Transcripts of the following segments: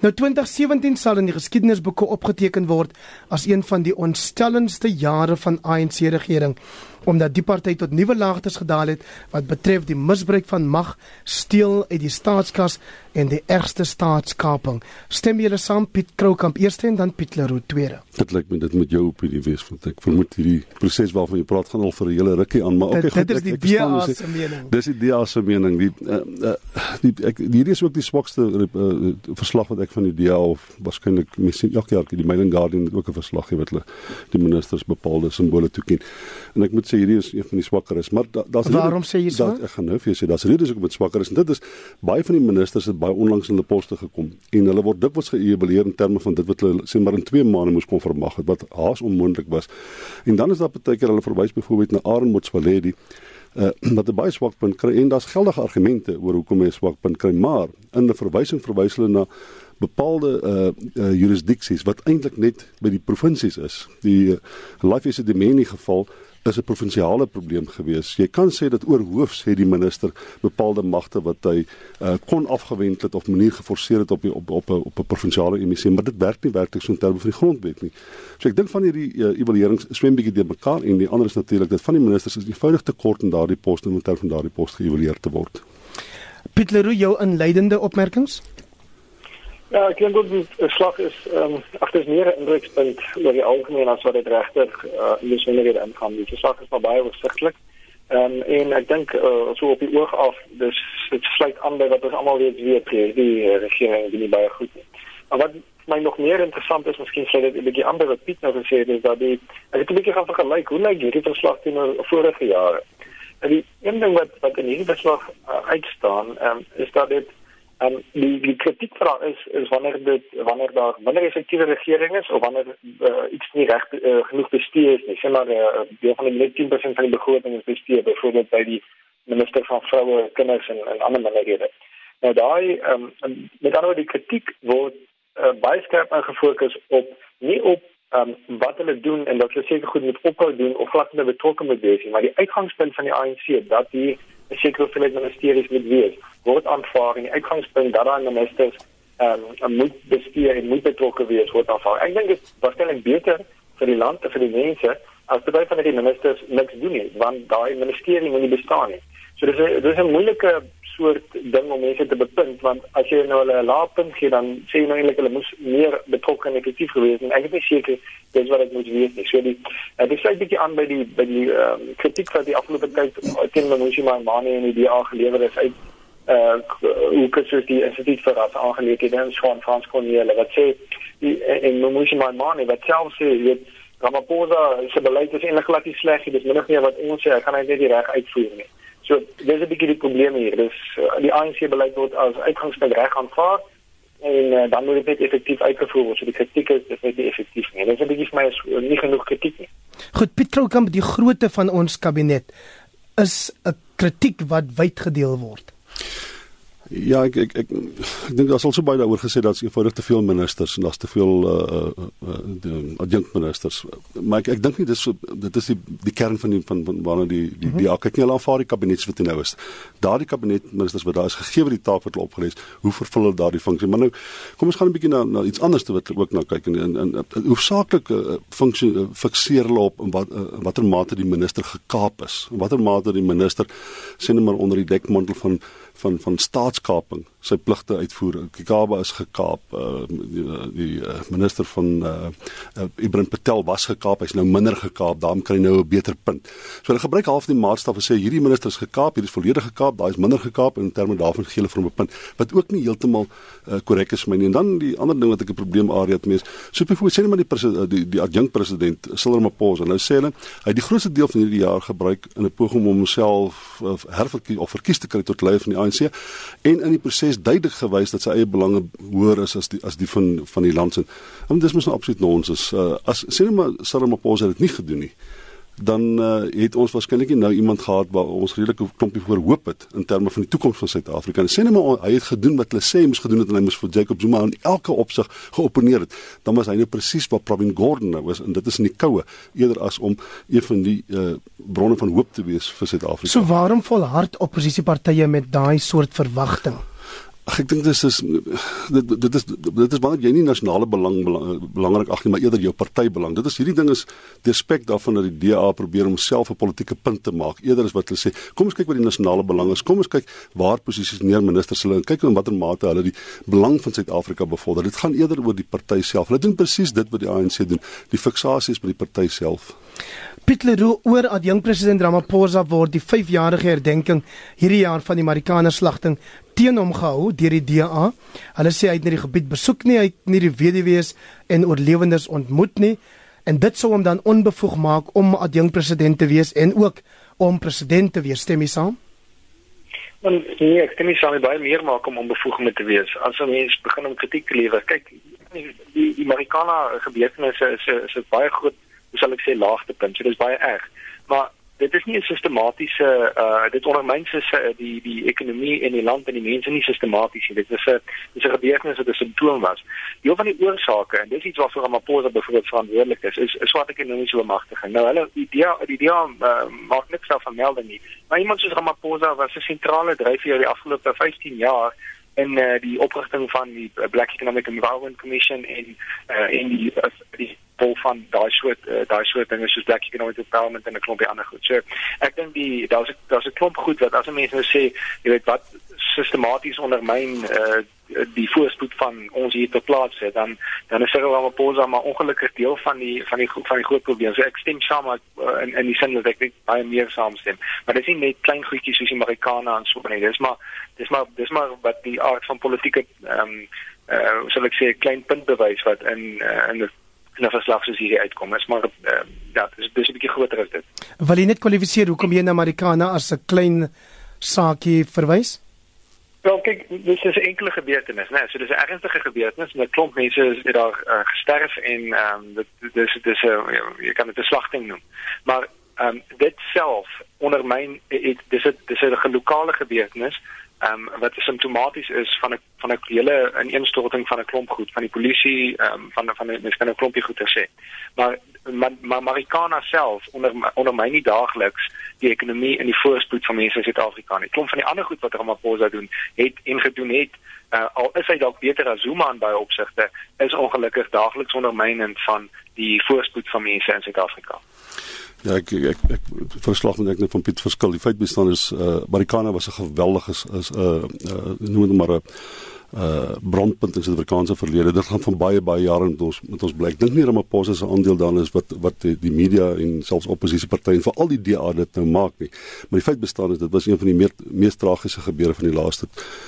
Nou 2017 sal in die geskiedenisboeke opgeteken word as een van die ontstellendste jare van ANC regering omdat die party tot nuwe laagtes gedaal het wat betref die misbruik van mag, steel uit die staatskas en die ergste staatskaping. Stem julle saam Piet Kroukamp eerste en dan Piet Leroux tweede? Dit lyk my dit moet jou opinie wees want ek vermoed hierdie proses waarvan jy praat gaan al vir 'n hele rukkie aan, maar okay, dit, dit is die DA se mening. Dis die DA se mening. Die uh, uh, die ek hierdie is ook die swakste uh, verslag wat ek van die DA of waarskynlik miskien elke jaar die Mail and Guardian ook 'n verslag gee wat hulle die ministers bepaalde simbole toeken. En ek moet sê hierdie is een van die swakker is, maar daar's da Waarom sê jy so? Dat, ek gaan nou vir jou sê daar's redes hoekom dit swakker is en dit is baie van die ministers het baie onlangs in hulle poste gekom en hulle word dikwels geëvalueer in terme van dit wat hulle sê maar in 2 maande moes kon vermag het wat haas onmoontlik was. En dan is daar baie keer hulle verwys byvoorbeeld na Aaron Motsoaledi uh wat 'n baie swak punt kry en daar's geldige argumente oor hoekom hy 'n swak punt kry, maar in 'n verwysing verwys hulle na bepaalde uh, uh jurisdiksies wat eintlik net by die provinsies is. Die uh, Life is a Domini geval is 'n provinsiale probleem gewees. Jy kan sê dat oorhoofs het die minister bepaalde magte wat hy uh, kon afgewend het of manier geforseer het op die, op op op 'n provinsiale emissie, maar dit werk nie werklik so in terme van die grondwet nie. So ek dink van hierdie uh, evaluerings swem bietjie deur mekaar en die ander is natuurlik dat van die ministers is eenvoudig te kort in daardie poste om terme van daardie poste geëvalueer te word. Piet Leroux jou inleidende opmerkings? Ja, ek dink dit 'n slag is ehm um, agter is meer 'n indrukpunt oor die algemeen as wat dit regtig uh, in die sonderhede ingaan. Die slag is baie oorsigtelik. Ehm um, en ek dink uh, so op die oog af, dis dit sluit aan by wat ons almal weet weet hier, die uh, regering doen nie baie goed nie. Maar wat my nog meer interessant is, miskien sê dit 'n bietjie ander wat Piet nou gesê het, is dat die ek het 'n bietjie gaan vergelyk hoe lyk hierdie verslag teenoor vorige jare. En die een ding wat wat in hierdie verslag uh, uitstaan, ehm um, is dat dit En die die kritiek vra is is wanneer dit wanneer daar wanneer effektiewe regering is of wanneer uh, iets nie reg uh, genoeg bestuur is nie. Sien maar uh, deel van die net 10% van die begroting is bestuur byvoorbeeld by die minister van vroue, kinders en en ander minderhede. Nou daai um, met ander woorde die kritiek word uh, baie skerp gefokus op nie op um, wat hulle doen en dat hulle seker goed moet ophou doen of glad nie betrokke moet wees nie, maar die uitgangspunt van die ANC dat die seker vir die ministeries moet wees word aanvaar en die uitgangspunt dat daai ministers ehm um, moet bestuur en moet betrokke wees word aanvaar. Ek dink dit is waarskynlik beter vir die land en vir die mense as dit baie van die ministers niks doen nie, want daai ministerie moet nie bestaan nie. So dis 'n dis 'n moeilike soort ding om mense te bepunt want as jy nou hulle 'n laagpunt gee dan sê jy nou eintlik hulle moes meer betrokke en effektief gewees het. Ek is seker dis wat dit moet. So die uh, dit sluit bietjie aan by die by die um, kritiek wat die afgelope tyd teen Manushi Mane en die DA gelewer is uit uh hoe kan jy die instituut vir ras aangeleentheid en skoon Frans Corneille wat sê die en nou moet jy maar man wat self sê jy Ramaphosa se beleid is eintlik glad nie sleg nie dis min of meer wat ons sê hy gaan hy net die reg uitvoer nie so dis 'n bietjie die probleem hier. Dis uh, die ANC beleid word as uitgangspunt reg aanvaar en uh, dan moet dit net effektief uitgevoer word. So die kritiek is dis net nie effektief nie. Dis 'n bietjie vir my is uh, nie genoeg kritiek nie. Goed Piet Kroukamp die grootte van ons kabinet is 'n kritiek wat wyd gedeel word Ja, ek ek ek, ek dink daar's al so baie daaroor gesê dat se eenvoudig te veel ministers en daar's te veel uh uh, uh adjunkt ministers. Maar ek ek dink nie dis dit is die die kern van die van van waarna die die die mhm. kyk nie al aanvaar die kabinet wat nou is. Daardie kabinet ministers wat daar is gegee word die taak wat hulle opgelees, hoe vervul hulle daardie funksie? Maar nou kom ons gaan 'n bietjie na na iets anders te wat ook nou kyk en in in hoofsaaklik uh, funksie uh, fikseer hulle op in wat uh, watter mate die minister gekaap is. In watter mate die minister sien maar onder die dekmantel van van van staatskaping sy pligte uitvoer. Kikaba is gekaap. Uh, die die uh, minister van uh, Ibrahim Patel was gekaap. Hy's nou minder gekaap. Daarom kry hy nou 'n beter punt. So hulle gebruik half die maatstaf en sê hierdie minister is gekaap, hierdie is volledig gekaap, daai is minder gekaap en in terme daarvan gee hulle vir hom 'n punt wat ook nie heeltemal korrek uh, is my nie. En dan die ander ding wat ek 'n probleem area het mees, so byvoorbeeld sê net maar die die die adjunkt president Cyril Ramaphosa. Nou sê hulle hy het die grootste deel van hierdie jaar gebruik in 'n poging om homself uh, herverkies of verkies te kry tot leier van die ANC en in die proses is duidelik gewys dat sy eie belange hoër is as die as die van van die land se. En dis mos nou absoluut nonsens. Uh, as sien maar Saramaphosa het dit nie gedoen nie dan uh, het ons waarskynlik nou iemand gehad waar ons redelike klompie voor hoop het in terme van die toekoms van Suid-Afrika. En sê net maar hy het gedoen wat hulle sê hy moes gedoen het en hy moes vir Jacob Zuma in elke opsig geoponeer het. Dan was hy nou presies waar Pravin Gordhan nou was en dit is in die koue eerder as om een van die uh, bronne van hoop te wees vir Suid-Afrika. So waarom volhard oppositiepartye met daai soort verwagting? Ag ek dink dis is dit dit is dit is wanneer jy nie nasionale belang, belang belangrik ag nie maar eerder jou party belang. Dit is hierdie ding is die aspek daarvan dat die DA probeer om self 'n politieke punt te maak eerder as wat hulle sê kom ons kyk wat die nasionale belang is. Kom ons kyk waar posisies neer ministers hulle en kyk in watter mate hulle die belang van Suid-Afrika bevorder. Dit gaan eerder oor die party self. Hulle doen presies dit wat die ANC doen. Die fiksasie is by die party self. Piet Leroux oor adjunk president Ramaphosa word die 5-jarige herdenking hierdie jaar van die Marikana slagting teen hom gehou deur die DA. Hulle sê hy het nie die gebied besoek nie, hy het nie die weduwees en oorlewendes ontmoet nie en dit sou hom dan onbevoeg maak om adjunk president te wees en ook om president te wees. Stem jy saam? Want nee, ek stem nie saam baie meer maak om onbevoeg met te wees. As 'n mens begin om kritiek te lewer, kyk die die Marikana gebeurtenisse is is 'n baie groot hoe sal ek sê laagtepunt. So dis baie erg. Maar dit is nie 'n sistematiese uh dit ondermyn se die die ekonomie in die land en die mense nie sistematies nie. Dit is 'n dis 'n gebeurtenis wat 'n simptoom was. Deel van die oorsake en dis iets waarvoor Ramaphosa byvoorbeeld verantwoordelik is, is is swart ekonomiese bemagtiging. Nou hulle idee die idee uh, maak niks daarvan meld nie. Maar iemand soos Ramaphosa was 'n sentrale dryfveer die afgelope 15 jaar en uh, die oprigting van die Black Economic Environment Commission en uh, en die, uh, die vol van daai soort uh, daai soort dinge soos Black Economic Empowerment en 'n klompie ander goed. So ek dink die daar's daar's 'n klomp goed wat as mense nou sê, jy weet wat sistematies ondermyn uh, die voorspoed van ons hier te plaas het, dan dan is Cyril Ramaphosa maar ongelukkig deel van die van die van die groot probleem. So ek stem saam met uh, in in die sin dat ek net baie meer saamstem. Maar dis nie net klein goedjies soos die Amerikaners en so nie. Dis maar dis maar dis maar wat die aard van politieke ehm um, uh, sal ek sê klein punt bewys wat in uh, in die en 'n verslag soos hierdie uitkom is maar uh, ja dis dis 'n bietjie groter as dit. Wil jy net kwalifiseer hoekom jy na Amerikaana as 'n klein saakie verwys? Wel kyk, dis is 'n enkele gebeurtenis, né? Nee, so dis 'n ernstige gebeurtenis en 'n klomp mense is daar uh, gesterf en ehm um, dit dis dis 'n uh, jy kan dit 'n slagting noem. Maar ehm um, dit self ondermyn dit dis 'n dis 'n lokale gebeurtenis ehm um, wat simptomaties is van 'n van 'n hele ineenstorting van 'n klomp goed van die polisie ehm um, van van mens kan 'n klompie goed sê. Maar maar, maar Marikana self onder onder my nie daagliks die ekonomie en die voorspoed van mense in Suid-Afrika nie. Klomp van die ander goed wat Ramaphosa doen, het en gedoen het uh, al is hy dalk beter as Zuma in baie opsigte, is ongelukkig daagliks ondermynend van die voorspoed van mense in Suid-Afrika. Ja, ek ek, ek, verslag met ek net van Piet verskil. Die feit bestaan is uh Marikana was 'n geweldige is 'n uh, uh, noem dit maar 'n uh brandpunt in Suid-Afrikaanse verlede. Dit gaan van baie baie jare met ons met ons blyk. Dink nie Ramaphosa se aandeel dan is wat wat die media en selfs oppositiepartye en veral die DA dit nou maak nie. Maar die feit bestaan is dit was een van die meer, mees tragiese gebeure van die laaste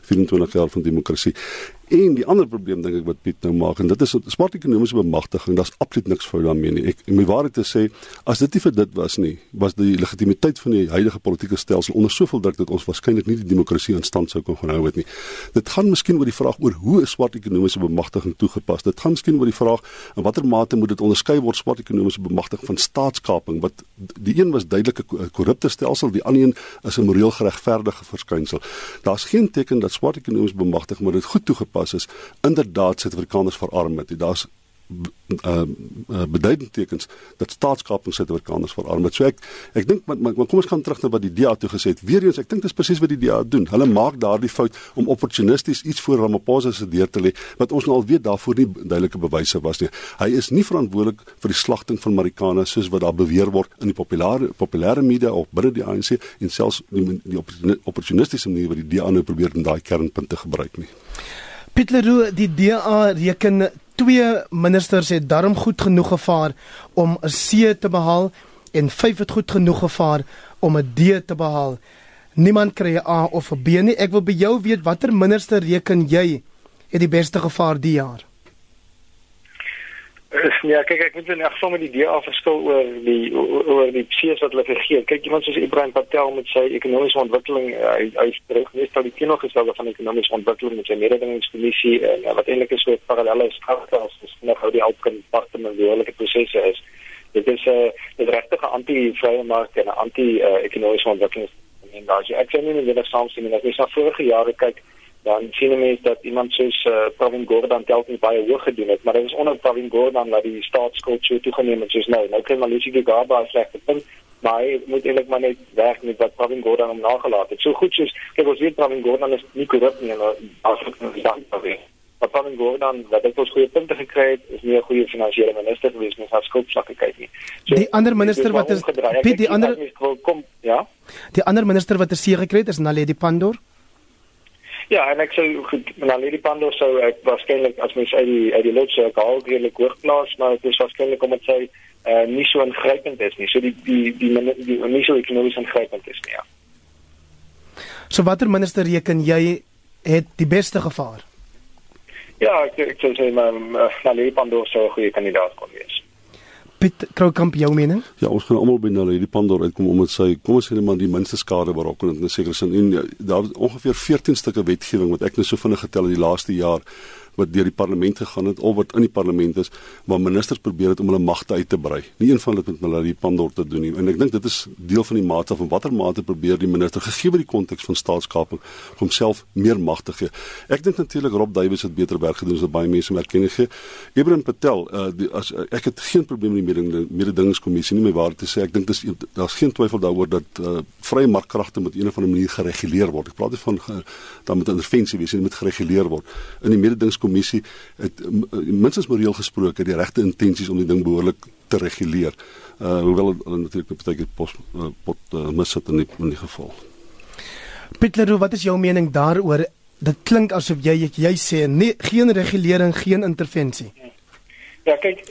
24 jaar van demokrasie. En die ander probleem dink ek wat Piet nou maak en dit is smart ekonomiese bemagtiging. Daar's absoluut niks fout daarmee nie. Ek my waarheid te sê, as dit nie vir dit was nie, was die legitimiteit van die huidige politieke stelsel onder soveel druk dat ons waarskynlik nie die demokrasie in stand sou kon hou het nie. Dit gaan miskien oor die vraag oor hoe is swart ekonomiese bemagtiging toegepas. Dit gaan miskien oor die vraag in watter mate moet dit onderskei word swart ekonomiese bemagtiging van staatskaping wat die een was duidelik 'n korrupte stelsel, die ander een is 'n moreel geregverdige verskynsel. Daar's geen teken dat swart ekonomiese bemagtiging moet dit goed toegepas toegepas is inderdaad Suid-Afrikaners verarm het. Daar's uh, uh beduidende tekens dat staatskaping Suid-Afrikaners verarm het. So ek ek dink maar, maar kom ons gaan terug na wat die DA toe gesê het. Weereens ek dink dis presies wat die DA doen. Hulle maak daardie fout om opportunisties iets voor Ramaphosa se deur te lê wat ons nou al weet daarvoor nie duidelike bewyse was nie. Hy is nie verantwoordelik vir die slagting van Marikana soos wat daar beweer word in die populêre populêre media of binne die ANC en selfs die, die opportunistiese manier wat die DA nou probeer om daai kernpunte gebruik nie. Piet Leroux, die DA reken twee ministers het darm goed genoeg gevaar om 'n C te behaal en vyf het goed genoeg gevaar om 'n D te behaal. Niemand kry 'n A of 'n B nie. Ek wil by jou weet watter minister reken jy het die beste gevaar die jaar? Ja, kyk ek moet net sommer die DA verskil oor die oor die C's wat hulle gegee. Kyk iemand soos Ibrahim Patel met sy ekonomiese ontwikkeling, uh, hy hy terug net al die teenoorgestelde van ekonomiese ontwikkeling met sy mededingingskommissie en uh, wat eintlik is so 'n parallelle skouter as dis nog hoe die alkon departementele prosesse is. Dit is 'n uh, dit regtig 'n anti-vrye mark en 'n anti-ekonomiese uh, ontwikkeling en daar jy ek sien nie net saamsien en ek sê vorige jare kyk dan sien mense dat iemand soos uh, Pravin Gordhan telk nie baie hoog gedoen het, maar dit is onder Pravin Gordhan dat die staatsskuld so toegeneem het soos nou. Nou kan Malisie Gaba slegte punt, maar hy moet eintlik maar net werk met wat Pravin Gordhan hom nagelaat het. So goed soos kyk ons weet Pravin Gordhan is nie korrup nie en as ek nou sê wat Pravin Gordhan wat het ons goeie punte gekry het, is nie 'n goeie finansiële minister gewees nie, as skuldvlakke kyk nie. So, die ander minister wat is Piet die ander kom, ja. Die ander minister wat is seë gekry het is Naledi Pandor. Ja, en ek sou Naledi Pandor sou ek waarskynlik as mens uit die uit die lotse gehaal redelik hoog plaas, maar dit is waarskynlik omdat sy uh, nie so ingrypend is nie. So die die die, die, die nie so ekonomies ingrypend is nie. Ja. So watter minister reken jy het die beste gevaar? Ja, ek ek sou sê maar Naledi Pandor sou 'n goeie kandidaat kon wees. Piet Kroukamp jou mening? Ja, ons gaan almal by Naledi Pandor uitkom omdat sy kom ons sê net maar die minste skade berokken in 'n sekere sin en daar ongeveer 14 stukke wetgewing wat ek nou so vinnig getel het die laaste jaar wat deur die parlement gegaan het of wat in die parlement is waar ministers probeer het om hulle magte uit te brei. Nie een van hulle het met hulle die pandor te doen nie. En ek dink dit is deel van die mate van watter mate probeer die minister gegee word die konteks van staatskaping om homself meer mag te gee. Ek dink natuurlik Rob Davies het beter werk gedoen as baie mense erkenning gee. Ibrahim Patel, uh, die, as uh, ek het geen probleem met die mededingingskommissie nie, my waarheid te sê, ek dink dis daar's geen twyfel daaroor dat uh, vrye markkragte met een of ander manier gereguleer word. Ek praat nie van uh, dan met intervensie wees nie, met gereguleer word. In die mededingingskommissie kommissie het minstens moreel gesproke die regte intensies om die ding behoorlik te reguleer. Uh hoewel hulle natuurlik baie keer pos uh, pot uh, mis het in die in die geval. Pitler, wat is jou mening daaroor? Dit klink asof jy jy sê nee, geen regulering, geen intervensie. Ja, kyk,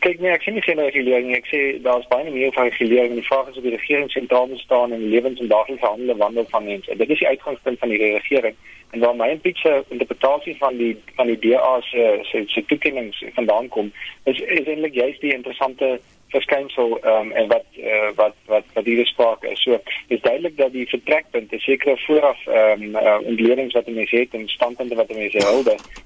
kyk nee, ek sien nie geen regulering nie. Ek sê daar's baie meer van regulering. Die vraag is of die regering sentraal moet staan in die lewens en daaglikse handele wandel van mense. Dit is die uitgangspunt van die regering. En waar my pitse interpretasie van die van die DA se se se toekennings vandaan kom, is is eintlik juist die interessante verskynsel um, en wat uh, wat wat wat hier gesproke is. So is duidelik dat die vertrekpunt, 'n sekere vooraf ehm um, uh, ontledings wat mense het en standpunte wat mense hou,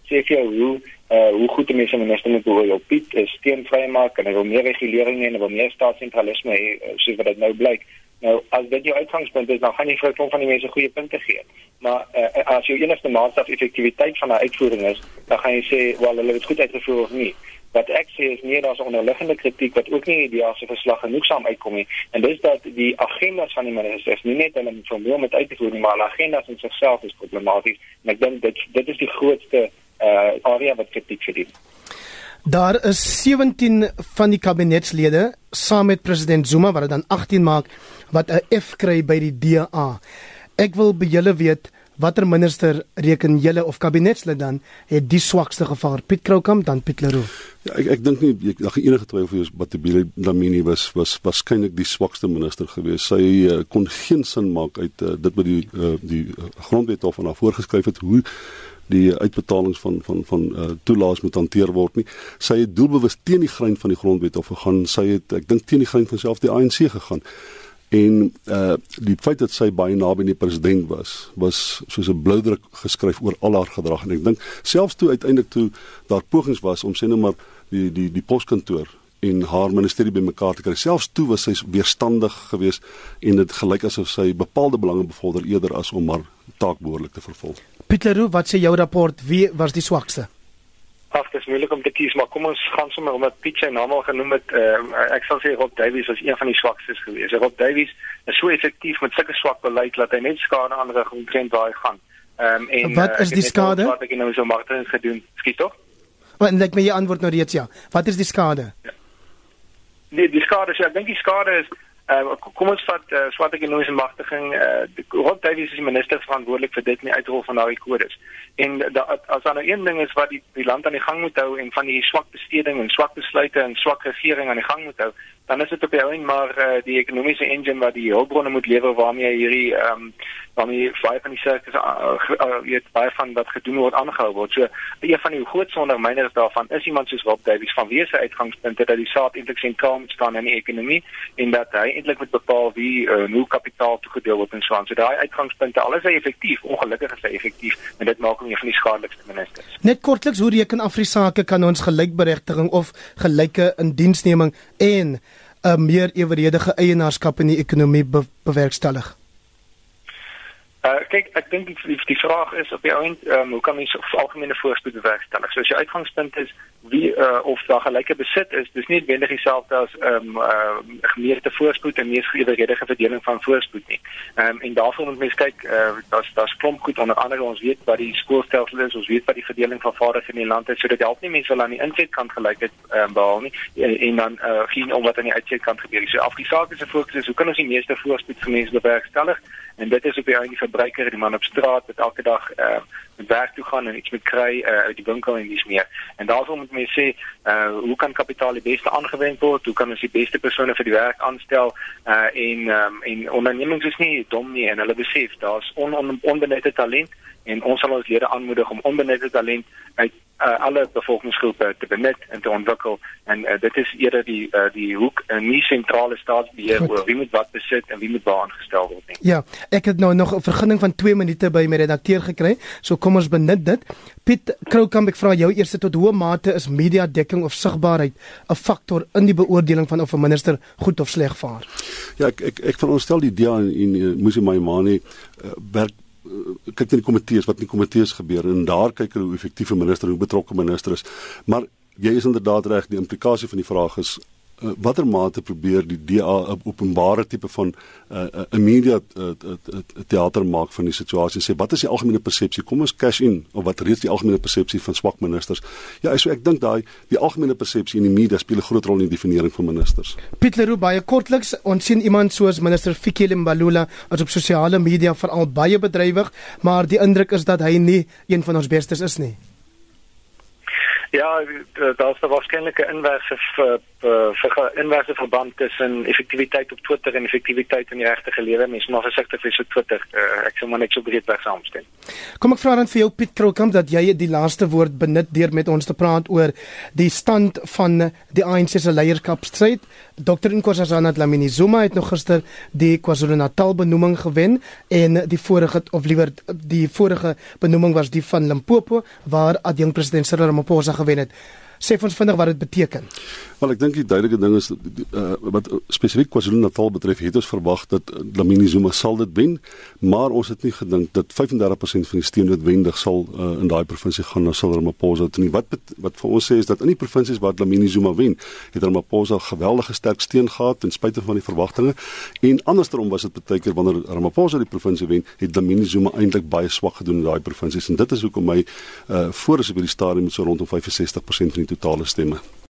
sê vir jou hoe uh, hoe goed die mense minister moet behoor op Piet is steenvrye maak en hy wil meer regulering en hy wil meer staatssentralisme hê, soos wat dit nou blyk. Nou as dit jou uitgangspunt is, dan gaan jy vir klomp van die mense goeie punte gee. Maar uh, as jou enigste maatstaf effektiwiteit van 'n uitvoering is, dan gaan jy sê, "Wel, hulle het goed uitgevoer of nie." Wat ek sê is nie daar's onderliggende kritiek wat ook nie die ideale verslag genoegsaam uitkom nie. En dis dat die agendas van die ministers nie net hulle formeel met uit te voer nie, maar hulle agendas in sigself is problematies. En ek dink dit dit is die grootste uh area wat kritiek verdien. Daar is 17 van die kabinetslede saam met president Zuma wat dit dan 18 maak wat 'n F kry by die DA. Ek wil by julle weet watter minister reken julle of kabinetslid dan het die swakste gevaar? Piet Kroukamp dan Piet Leroux. Ja, ek ek dink nie ek daar enige twyfel is Batubile Dlamini was was waarskynlik die swakste minister gewees. Sy uh, kon geen sin maak uit uh, dit met die uh, die grondwet of van haar voorgeskryf het hoe die uitbetalings van van van uh, toelaas moet hanteer word nie. Sy het doelbewus teen die grein van die grondwet of gegaan. Sy het ek dink teen die grein van self die ANC gegaan en uh die feit dat sy baie naby aan die president was was soos 'n bloudruk geskryf oor al haar gedrag en ek dink selfs toe uiteindelik toe daar pogings was om sê nou maar die die die poskantoor en haar ministerie bymekaar te kry selfs toe was sy weerstandig geweest en dit gelyk asof sy bepaalde belange bevorder eerder as om haar taak behoorlik te vervul. Pieter wat sê jou rapport? Wie was die swakste? Ag, dit is moeilik om te kies, maar kom ons gaan sommer omdat Piet sy naam al genoem het. Uh, ek sal sê Rob Davies was een van die swakstes geweest. Rob Davies is so effektief met sulke swak beleid dat hy net skade aanrig omtrent waar hy gaan. Ehm um, en Wat is uh, die skade? Wat ek nou so Martin gedoen. Skiet tog? Want net my antwoord nou reeds ja. Wat is die skade? Ja. Nee, die skade, so ek dink die skade is Uh, kom ons vat uh, swart ekonomiese magtiging. Uh, Rob Davies is die minister verantwoordelik vir dit nie uitrol van daai kodes. En da, as daar nou een ding is wat die, die land aan die gang moet hou en van die swak besteding en swak besluite en swak regering aan die gang moet hou, dan is dit op die ou en maar uh, die ekonomiese engine wat die hulpbronne moet lewer waarmee hierdie ehm um, waarmee baie van die sirkus uh, uh, weet baie van wat gedoen word aangehou word. So een van die groot sondermyners daarvan is iemand soos Rob Davies van wie se uitgangspunte dat die saad eintlik sentraal moet staan in die ekonomie en dat hy eintlik moet bepaal wie uh, hoe kapitaal toegedeel word en so aan. So daai uitgangspunte alles is effektief, ongelukkig is hy effektief en dit maak hom een van die skadelikste ministers. Net kortliks hoe reken Afrisaake kan ons gelykberegting of gelyke indiensneming en 'n meer eweredige eienaarskap in die ekonomie be bewerkstellig? Uh kyk, ek dink die die vraag is op die ehm um, hoe kan mens algemene voorspoed bewerkstellig? So as jou uitgangspunt is wie uh of daar gelyke besit is, dis nie noodwendig dieselfde as ehm um, uh gemeente voorspoed en mees geëweredige verdeling van voorspoed nie. Ehm um, en daarvoor moet mens kyk, uh daar's daar's klomp goed onder andere ons weet wat die skoolstelsel is, ons weet wat die verdeling van vaardighede in die land is, sodat help nie mense wel aan die insetkant gelykheid ehm um, behaal nie en, en dan uh geen om wat aan die uitsetkant gebeur. So af die saak is 'n fokus is hoe kan ons die meeste voorspoed vir mense bewerkstellig? En dit is op die einde verbruiker die man op straat wat elke dag uh, met werk toe gaan en iets moet kry uh, uit die winkel en dis meer. En daarom moet mense sê uh, hoe kan kapitaal die beste aangewend word? Hoe kan ons die beste persone vir die werk aanstel? Uh, en um, en ondernemings is nie dom nie en hulle besef daar's on, on, onbenutte talent en ons sal ons lede aanmoedig om onbenutte talent uit uh, alle bevolkingsgroepe te benut en te ontwikkel en uh, dit is eerder die uh, die hoek uh, nie sentrale staatsbeheer oor wie moet wat besit en wie moet waar aangestel word nie. Ja, ek het nou nog 'n vergunning van 2 minute by my redakteur gekry, so kom ons benut dit. Piet Kroukamp, ek vra jou eers tot hoe mate is media dekking of sigbaarheid 'n faktor in die beoordeling van of 'n minister goed of sleg vaar? Ja, ek ek ek veronderstel die DEA en, en uh, Musi Maimane uh, werk kyk net die komitees wat in die komitees gebeur en daar kyk hulle hoe effektief 'n minister hoe betrokke minister is. Maar jy is inderdaad reg, die implikasie van die vraag is uh, watter mate probeer die DA 'n openbare tipe van 'n uh, media uh, uh, uh, teater maak van die situasie sê wat is die algemene persepsie? Kom ons cash in of wat reeds die algemene persepsie van swak ministers. Ja so ek dink daai die algemene persepsie in die media speel 'n groot rol in die definiering van ministers. Pieter Roo baie kortliks ons sien iemand soos minister Fikile Mbalula as op sosiale media veral baie bedrywig maar die indruk is dat hy nie een van ons bestes is nie. Ja, daar's 'n inverse vir vir inverse verband tussen effektiwiteit op Twitter en effektiwiteit in die regte lewe. Mens moet versigtig wees op Twitter. Uh, ek sou maar net so breed weg saamstem. Kom ek vra dan vir jou Piet Krokamp dat jy die laaste woord benut deur met ons te praat oor die stand van die ANC se leierskapstryd. Dr. Nkosazana Dlamini Zuma het nog gister die KwaZulu-Natal benoeming gewen en die vorige of liewer die vorige benoeming was die van Limpopo waar adjunk president Cyril Ramaphosa gewen het. Sê vir ons vinnig wat dit beteken. Wel ek dink die duidelike ding is uh, wat spesifiek KwaZulu-Natal betref, het ons verwag dat Lamini Zuma sal dit wen, maar ons het nie gedink dat 35% van die steun noodwendig sal uh, in daai provinsie gaan na Cyril Ramaphosa toe nie. Wat wat vir ons sê is dat in die provinsies waar Lamini Zuma wen, het Ramaphosa geweldige sterk steun gehad ten spyte van die verwagtinge en andersom was dit baie keer wanneer Ramaphosa die provinsie wen, het Lamini Zuma eintlik baie swak gedoen in daai provinsies en dit is hoekom hy uh, voor as op die stadium so rondom 65% van die totale stemme